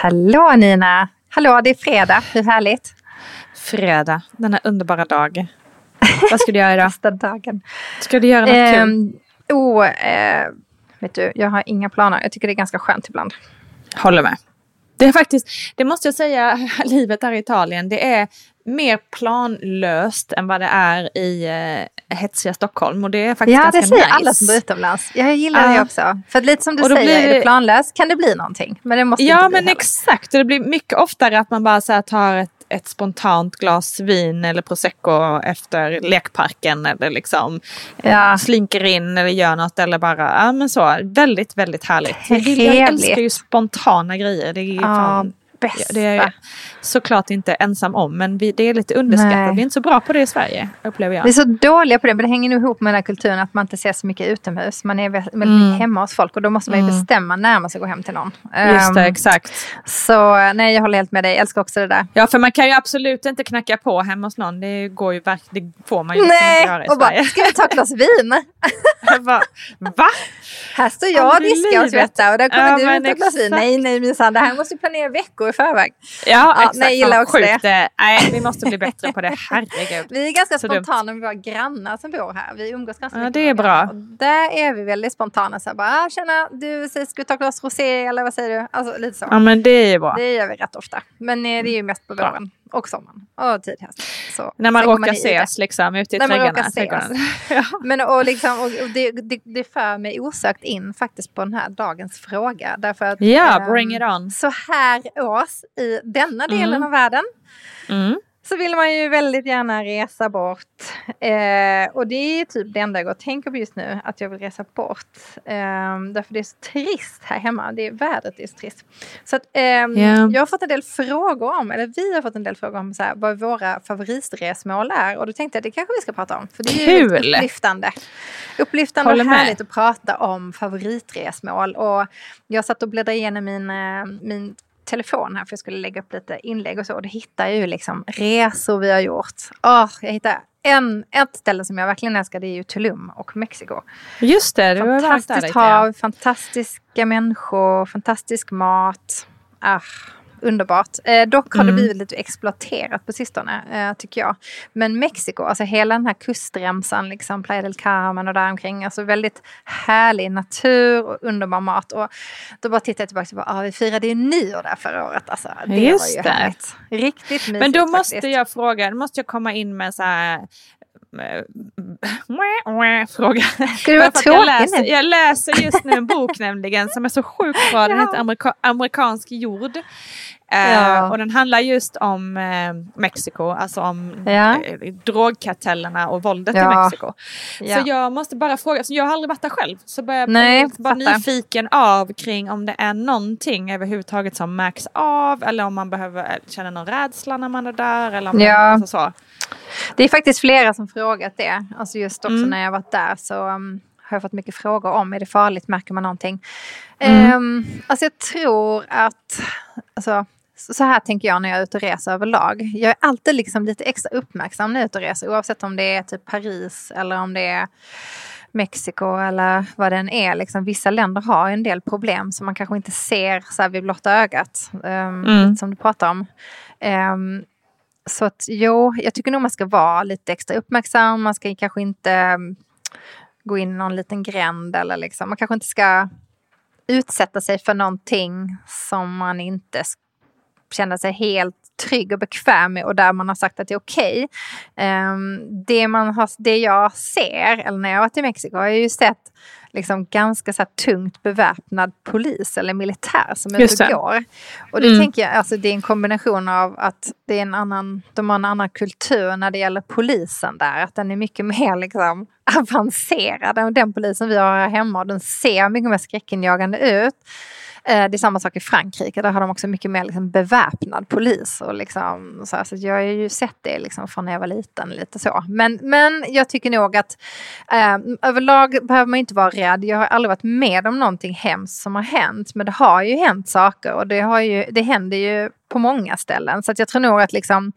Hallå Nina! Hallå, det är fredag. Hur härligt? Fredag, denna underbara dag. Vad ska du göra idag? Bästa dagen. Ska du göra något kul? Ehm, oh, eh, vet du, jag har inga planer. Jag tycker det är ganska skönt ibland. Håller med. Det är faktiskt, det måste jag säga, livet här i Italien, det är mer planlöst än vad det är i eh, hetsiga Stockholm. Och det är faktiskt Ja, ganska det säger nice. alla som bor utomlands. Jag gillar Ja. det också. För lite som du säger, blir är det- planlöst kan det bli någonting. Men det måste Ja, inte bli men heller. exakt. Och Det blir mycket oftare att man bara så här, tar ett, ett spontant glas vin eller prosecco efter lekparken eller liksom Ja. slinker in eller gör något eller bara, ja men så, väldigt, väldigt härligt. Jag, älskar ju spontana grejer. Det är ju Ja, fan, bästa. det är jag såklart inte ensam om, men vi, det är lite underskattat. Nej. Vi är inte så bra på det i Sverige, upplever jag. Vi är så dåliga på det, men det hänger nog ihop med den här kulturen att man inte ser så mycket utomhus. Man är väldigt Mm. hemma hos folk och då måste man ju bestämma när man ska gå hem till någon. Just det, Ehm, exakt. Så nej, jag håller helt med dig. Jag älskar också det där. Ja, för man kan ju absolut inte knacka på hemma hos någon. Det går ju verkligen, det får man ju liksom Nej, inte göra i och bara, Sverige. ska vi ta ett glas vin? Bara, Va? Här står jag och diskar och tvättar och där kommer Ja, du och tar ett glas vin. Nej, nej minsann, det här måste vi planera veckor i förväg. Ja, Ja, exakt. nej, gillar också sjukt det. Nej, vi måste bli bättre på det. Herregud. Vi är ganska Så dumt. spontana med våra grannar som bor här. Vi umgås ganska Ja, mycket det är bra. Och där är vi väldigt spontana. Så här, bara, ah, tjena, du säger, ska vi ta ett glas rosé eller vad säger du? Alltså lite så. Ja, men det är ju bra. Det gör vi rätt ofta. Men eh, det är ju mest på våren och sommaren och tidhäst. Så När man råkar ses liksom ute i trädgården. ja. Men och liksom, och och det, det, det för mig osökt in faktiskt på den här dagens fråga. Därför att, Ja, ehm, bring it on. Så här års i denna delen Mm. av världen Mm. Så vill man ju väldigt gärna resa bort. Eh, och det är typ det enda jag går och tänker på just nu, att jag vill resa bort. Eh, därför det är så trist här hemma. Det är, vädret är så trist. Så att, ehm, Ja. jag har fått en del frågor om, eller vi har fått en del frågor om så här, vad våra favoritresmål är. Och då tänkte jag det kanske vi ska prata om. För det är ju Kul! upplyftande. Upplyftande Håller och med. härligt att prata om favoritresmål. Och jag satt och bläddrade igenom min, eh, min telefon här för jag skulle lägga upp lite inlägg och så. Och då hittade jag ju liksom resor vi har gjort. Åh, jag hittade en, ett ställe som jag verkligen älskar, det är ju Tulum och Mexiko. Just det, du har varit där Fantastiskt lite. hav, fantastiska människor, fantastisk mat. Ah, underbart. Eh, dock har Mm. det blivit lite exploaterat på sistone, eh, tycker jag. Men Mexiko, alltså hela den här kustremsan, liksom Playa del Carmen och däromkring, alltså väldigt härlig natur och underbar mat. Och då bara tittade jag tillbaka och bara, ah, vi firade ju nyår där förra året. Alltså, det Just var ju det. härligt. Riktigt mysigt Men då måste faktiskt. jag fråga, då måste jag komma in med så här fråga. Ska du vara För att jag, läser, nu? jag läser just nu en bok nämligen som är så sjukt bra. Den Ja. heter Amerika Amerikansk jord. Eh, Ja. Och den handlar just om eh, Mexiko, alltså om Ja. eh, drogkartellerna och våldet i Ja. Mexiko. Ja. Så jag måste bara fråga, så jag har aldrig varit där själv. Så börjar jag Nej, bara fattar. nyfiken av kring om det är någonting överhuvudtaget som märks av eller om man behöver eh, känna någon rädsla när man är där. Eller om Ja. man, alltså så. Det är faktiskt flera som frågat det. Alltså just också Mm. när jag varit där så um, har jag fått mycket frågor om är det farligt, märker man någonting? Mm. Ehm, alltså jag tror att, alltså, så här tänker jag när jag är ute och reser överlag. Jag är alltid liksom lite extra uppmärksam när jag är ute och reser oavsett om det är typ Paris eller om det är Mexiko eller vad det än är. Liksom, vissa länder har en del problem som man kanske inte ser så här vid blotta ögat. Um, Mm. Som du pratar om. Ehm, så att jo, jag tycker nog man ska vara lite extra uppmärksam. Man ska kanske inte mm, gå in i någon liten gränd eller liksom. Man kanske inte ska utsätta sig för någonting som man inte känner sig helt trygg och bekväm med och där man har sagt att det är okej. Um, det, det jag ser, eller när jag har varit i Mexiko, har jag ju sett liksom ganska så tungt beväpnad polis eller militär som ute och går. Och det mm. tänker jag, alltså det är en kombination av att det är en annan, de har en annan kultur när det gäller polisen där. Att den är mycket mer liksom avancerad än den polisen vi har här hemma. Och den ser mycket mer skräckinjagande ut. Eh, det är samma sak i Frankrike, där har de också mycket mer liksom beväpnad polis. Och liksom, så, här, så jag har ju sett det liksom från när jag var liten. lite så. Men, men jag tycker nog att eh, överlag behöver man inte vara rädd. Jag har aldrig varit med om någonting hemskt som har hänt. Men det har ju hänt saker och det, har ju, det händer ju på många ställen. Så jag tror nog att liksom,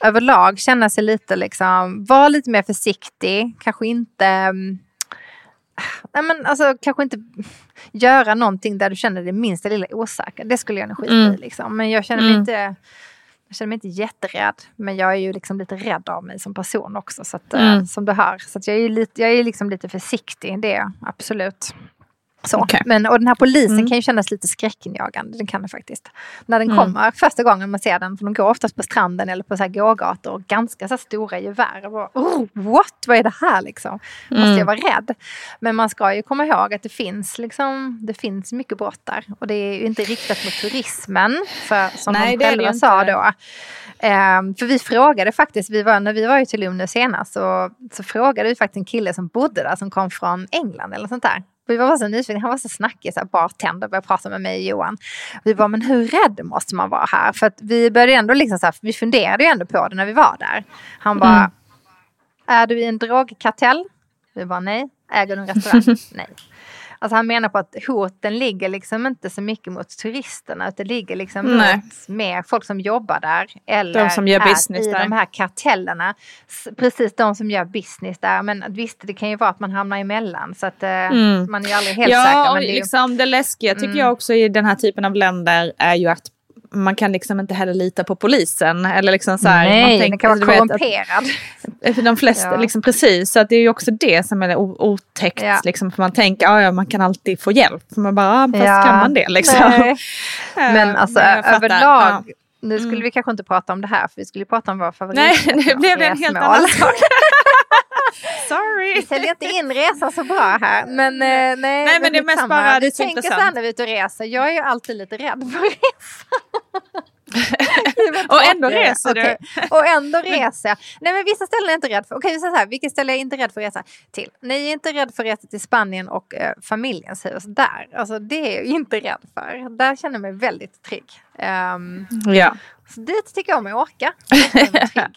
överlag känna sig lite, liksom, vara lite mer försiktig. Kanske inte mm, nej men alltså kanske inte göra någonting där du känner dig minsta lilla osäker. Det skulle jag nog skita mm. i liksom. Men jag känner mig mm. inte jag känner mig inte jätterädd, men jag är ju liksom lite rädd av mig som person också. Så att, mm. äh, som du hör. Så jag är, lite, jag är liksom lite försiktig, det är jag absolut. Så. Okay. Men, och den här polisen mm. kan ju kännas lite skräckinjagande, den kan det faktiskt. När den mm. kommer första gången man ser den, för de går oftast på stranden eller på så här gågator och ganska så stora gevär. Och bara, oh, what, vad är det här liksom? Mm. Måste jag vara rädd? Men man ska ju komma ihåg att det finns, liksom, det finns mycket brott där. Och det är ju inte riktat mot turismen, för, som Nej, de själva sa då. Um, för vi frågade faktiskt, vi var, när vi var i Tulum nu senast, så, så frågade vi faktiskt en kille som bodde där som kom från England eller sånt där. Vi var så nyfikna, han var så snackig, så här, bartender, började prata med mig och Johan. Vi var men hur rädd måste man vara här? För att vi började ändå liksom så här, vi funderade ju ändå på det när vi var där. Han bara, mm. är du i en drogkartell? Vi bara nej. Äger du en restaurang? nej. Alltså han menar på att hoten ligger liksom inte så mycket mot turisterna utan det ligger liksom mot mer folk som jobbar där. Eller de som gör business i där. de här kartellerna. Precis de som gör business där. Men visst, det kan ju vara att man hamnar emellan. Så att eh, mm. man är ju aldrig helt ja, säker. Ja, liksom det läskiga tycker mm. jag också i den här typen av länder är ju att man kan liksom inte heller lita på polisen. Eller liksom så här, Nej, man tänker, den kan vara korrumperad. Att, de flesta, ja. liksom, precis, så att det är ju också det som är otäckt. Ja. Liksom, för man tänker att ja, man kan alltid få hjälp. För man bara, ah, fast ja. kan man det liksom? Men alltså överlag, nu skulle mm. vi kanske inte prata om det här för vi skulle prata om vår favorit. Nej, nu blev det en helt annan sak. Sorry! Vi säljer inte in resan så bra här. Men, eh, nej, nej, men det är mest bara Du tänker så här när vi är ute och reser. Jag är ju alltid lite rädd för resa. och ändå reser okay. du. och ändå reser jag. Nej men vissa ställen är jag inte rädd för. Okej säger så här, vilka ställen är jag inte rädd för att resa till? Ni är inte rädd för att resa till Spanien och eh, familjens hus där. Alltså det är jag inte rädd för. Där känner jag mig väldigt trygg. Um, ja. Så dit tycker jag om att åka.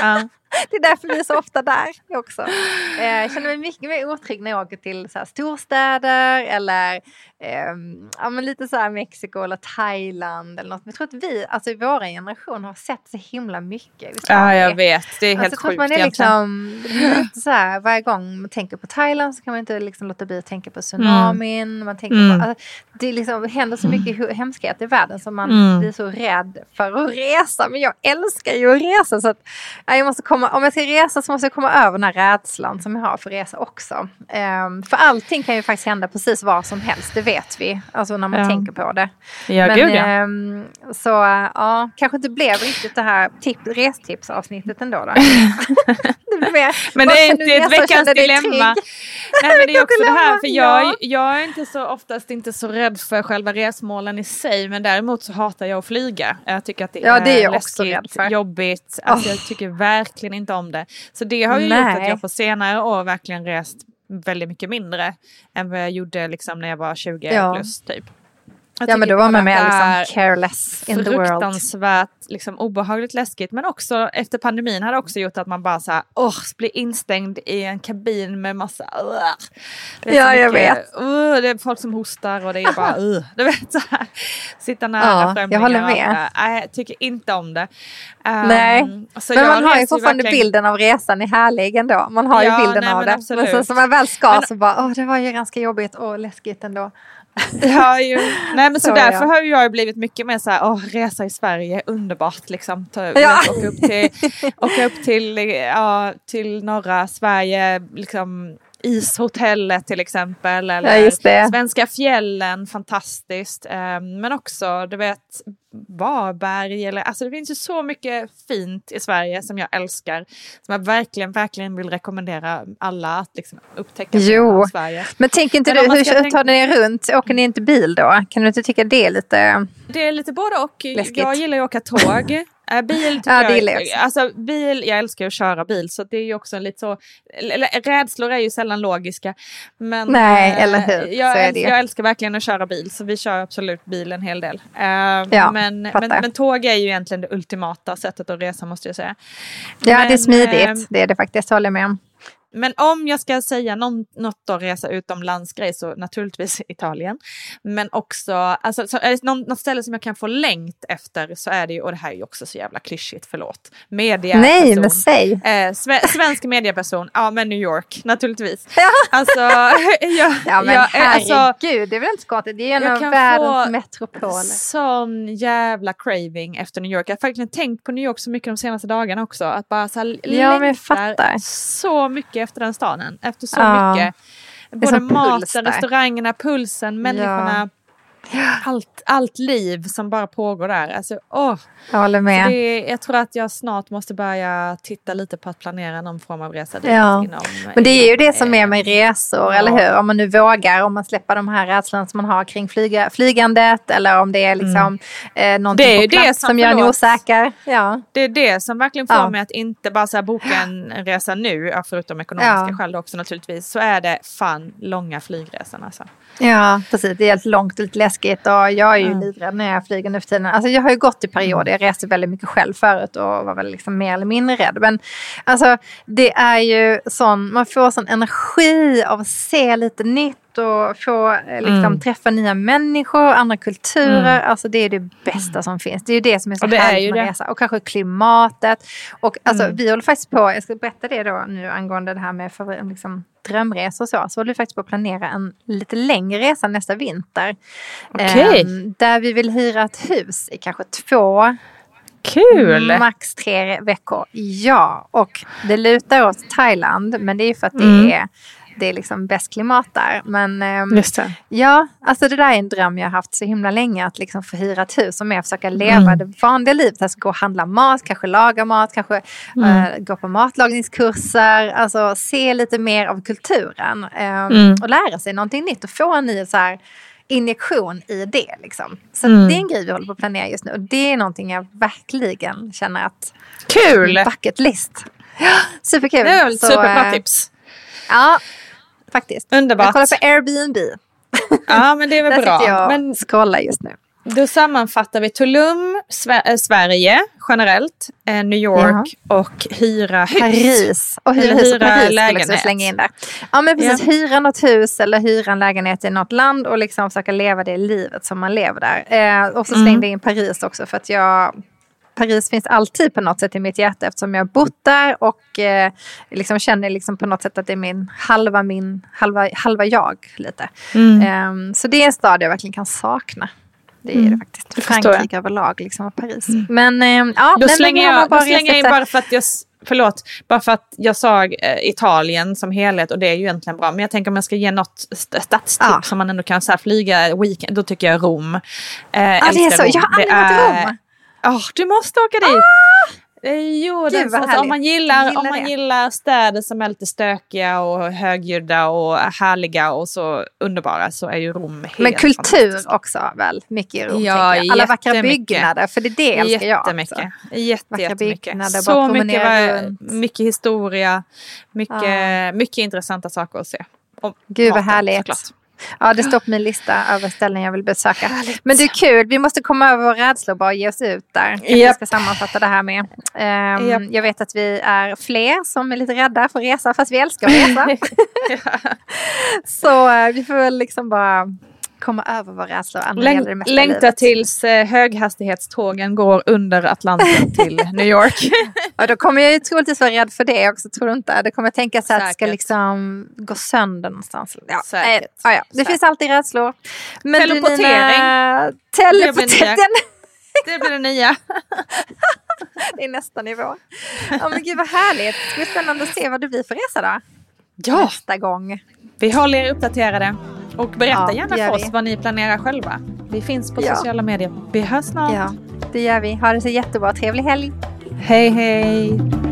ja. Det är därför vi är så ofta där också. Eh, jag känner mig mycket mer otrygg när jag åker till så storstäder eller eh, ja, men lite så här Mexiko eller Thailand eller något. Jag tror att vi, alltså i vår generation har sett så himla mycket. Ja, jag vet. Det är helt alltså, sjukt man är liksom, lite så här, Varje gång man tänker på Thailand så kan man inte liksom låta bli att tänka på tsunamin. Mm. Man tänker mm. på, alltså, det liksom händer så mycket mm. hemskhet i världen som man mm. blir så rädd för att resa. Men jag älskar ju att resa. Så att, ja, jag måste komma, om jag ska resa så måste jag komma över den här rädslan som jag har för resa också. Um, för allting kan ju faktiskt hända precis var som helst, det vet vi. Alltså när man ja. tänker på det. Ja, Men, gud ja. Um, så ja, kanske inte blev riktigt det här tip, restipsavsnittet ändå. Då. det mer, men det är inte ett veckans dilemma. Nej, men det är också det här, för jag, jag är inte så, oftast inte så rädd för själva resmålen i sig, men däremot så hatar jag att flyga. Jag tycker att det är, ja, det är jag läskigt, jobbigt. Alltså, oh. Jag tycker verkligen inte om det. Så det har ju Nej. gjort att jag på senare år verkligen rest väldigt mycket mindre än vad jag gjorde liksom när jag var 20 ja. plus typ. Jag ja men då var man med liksom careless in the world. Fruktansvärt liksom, obehagligt läskigt men också efter pandemin hade också gjort att man bara så här, åh, blir instängd i en kabin med massa uh, Ja jag vet. Uh, det är folk som hostar och det är bara uh, du vet så här, sitta nära ja, främlingar. Jag håller med. Nej, jag tycker inte om det. Um, nej, men man har ju fortfarande verkligen... bilden av resan är härlig ändå. Man har ja, ju bilden nej, av det. Absolut. Men sen som man väl ska men... så bara, åh det var ju ganska jobbigt och läskigt ändå. Ja, ju. Nej, men så, så därför ja. har jag blivit mycket mer så här, åh, resa i Sverige, underbart liksom. Ta, ja. åka upp till, åka upp till, ja, till norra Sverige, liksom ishotellet till exempel. Eller ja, svenska fjällen, fantastiskt. Um, men också, du vet, Varberg. Eller, alltså det finns ju så mycket fint i Sverige som jag älskar. Som jag verkligen, verkligen vill rekommendera alla att liksom upptäcka jo. Sverige. Men tänker inte men du, hur tänka... tar ni runt? Åker ni inte bil då? Kan du inte tycka det är lite Det är lite både och. Läskigt. Jag gillar att åka tåg. Äh, bil ja, det jag, jag alltså bil, jag älskar att köra bil så det är ju också lite så, eller, rädslor är ju sällan logiska. Men, Nej, äh, eller hur. Jag, äl, jag älskar verkligen att köra bil så vi kör absolut bil en hel del. Uh, ja, men, men, men, tåg är ju egentligen det ultimata sättet att resa måste jag säga. Ja, men, det är smidigt, uh, det är det faktiskt, håller med om. Men om jag ska säga någon, något att resa utomlandsgrej så naturligtvis Italien. Men också, alltså, så, är det någon, något ställe som jag kan få längt efter så är det ju, och det här är ju också så jävla klyschigt, förlåt. Mediaperson. Nej, men säg. Eh, sve, svensk medieperson, ja men New York naturligtvis. Ja. Alltså, jag, ja men jag, herregud, alltså, det är väl inte så konstigt, det är en av världens metropoler. Sån jävla craving efter New York. Jag har faktiskt tänkt på New York så mycket de senaste dagarna också. Att bara så här, ja, men jag fattar. så mycket efter den staden. Efter så ja. mycket. Både maten, restaurangerna, pulsen, människorna. Ja allt, allt liv som bara pågår där. Alltså, åh. Jag håller med. Det, jag tror att jag snart måste börja titta lite på att planera någon form av resa dit. Ja. Inom, Men det är ju det som är med resor, ja. eller hur? Om man nu vågar, om man släpper de här rädslorna som man har kring flyga, flygandet eller om det är liksom mm. eh, någonting det är på plats det som, som gör en osäker. Ja. Det är det som verkligen får ja. mig att inte bara så boka en resa nu, förutom ekonomiska ja. skäl också naturligtvis, så är det fan långa flygresan alltså. Ja, precis. Det är helt långt och lite läskigt och jag är ju mm. livrädd när jag flyger nu för tiden. Alltså jag har ju gått i perioder, jag reste väldigt mycket själv förut och var väl liksom mer eller mindre rädd. Men alltså det är ju sån, man får sån energi av att se lite nytt och få eh, liksom, mm. träffa nya människor, andra kulturer. Mm. Alltså det är det bästa som finns. Det är ju det som är så härligt med resa. Och kanske klimatet. Och alltså, mm. vi håller faktiskt på, jag ska berätta det då nu angående det här med liksom, drömresor så. Så håller vi faktiskt på att planera en lite längre resa nästa vinter. Okay. Eh, där vi vill hyra ett hus i kanske två Kul! Max tre veckor. Ja, och det lutar åt Thailand. Men det är för att det mm. är det är liksom bäst klimat där. Men eh, ja, alltså det där är en dröm jag har haft så himla länge. Att liksom få hyra ett hus och mer försöka leva mm. det vanliga livet. Alltså gå och handla mat, kanske laga mat, kanske mm. eh, gå på matlagningskurser. Alltså se lite mer av kulturen. Eh, mm. Och lära sig någonting nytt och få en ny så här, injektion i det. Liksom. Så mm. det är en grej vi håller på att planera just nu. Och det är någonting jag verkligen känner att... Kul! Bucket list. superkul. Superbra tips. Ja, faktiskt. Underbart. Jag kollar på Airbnb. Ja, men det är väl Där bra. sitter jag och men... scrollar just nu. Då sammanfattar vi Tulum, Sver Sverige generellt, eh, New York Jaha. och hyra hus. Paris. Och hyra, hus hyra Paris lägenhet. slänga in där. Ja men precis, ja. hyra något hus eller hyra en lägenhet i något land och liksom försöka leva det livet som man lever där. Eh, och så slängde mm. in Paris också för att jag Paris finns alltid på något sätt i mitt hjärta eftersom jag har bott där och eh, liksom känner liksom på något sätt att det är min halva, min, halva, halva jag. lite. Mm. Um, så det är en stad jag verkligen kan sakna. Det är mm. det faktiskt. Frankrike överlag liksom, och Paris. Mm. Men eh, ja, då slänger jag, bara, då slänger jag in bara för att jag Förlåt, bara för att jag sa eh, Italien som helhet och det är ju egentligen bra. Men jag tänker om jag ska ge något stadstips ja. som man ändå kan så flyga weekend, då tycker jag Rom. Eh, ja, det är så. Rom. Jag har aldrig varit i Rom. Oh, du måste åka dit! Ah! Jo, Gud, alltså, om, man gillar, gillar om man gillar städer som är lite stökiga och högljudda och härliga och så underbara så är ju Rom helt Men kultur också väl? Mycket i Rom. Ja, Alla vackra byggnader, för det är det älskar jag. Jättemycket. Jätte, vackra jättemycket. Så mycket, mycket historia, mycket, ja. mycket intressanta saker att se. Och Gud vad härligt. Såklart. Ja, det står på min lista över ställen jag vill besöka. Härligt. Men det är kul, vi måste komma över våra rädslor och bara ge oss ut där. Yep. Jag ska sammanfatta det här med. Um, yep. Jag vet att vi är fler som är lite rädda för att resa, fast vi älskar att resa. Så uh, vi får väl liksom bara komma över våra rädslor. Läng längta tills eh, höghastighetstågen går under Atlanten till New York. Och då kommer jag ju troligtvis vara rädd för det också, tror du inte? Det kommer jag tänka sig att det ska liksom gå sönder någonstans. Ja, Säkert. Äh, ja, ja. Det Säkert. finns alltid rädslor. Men teleportering. Nina, teleportering. Det blir det nya. det är nästa nivå. Ja men gud vad härligt. Det blir spännande att se vad det blir för resa då. Ja. Nästa gång. Vi håller er uppdaterade. Och berätta ja, gärna för oss vad ni planerar själva. Vi finns på ja. sociala medier. Vi hörs snart. Ja. Det gör vi. Ha det så jättebra. Trevlig helg. Hej hej.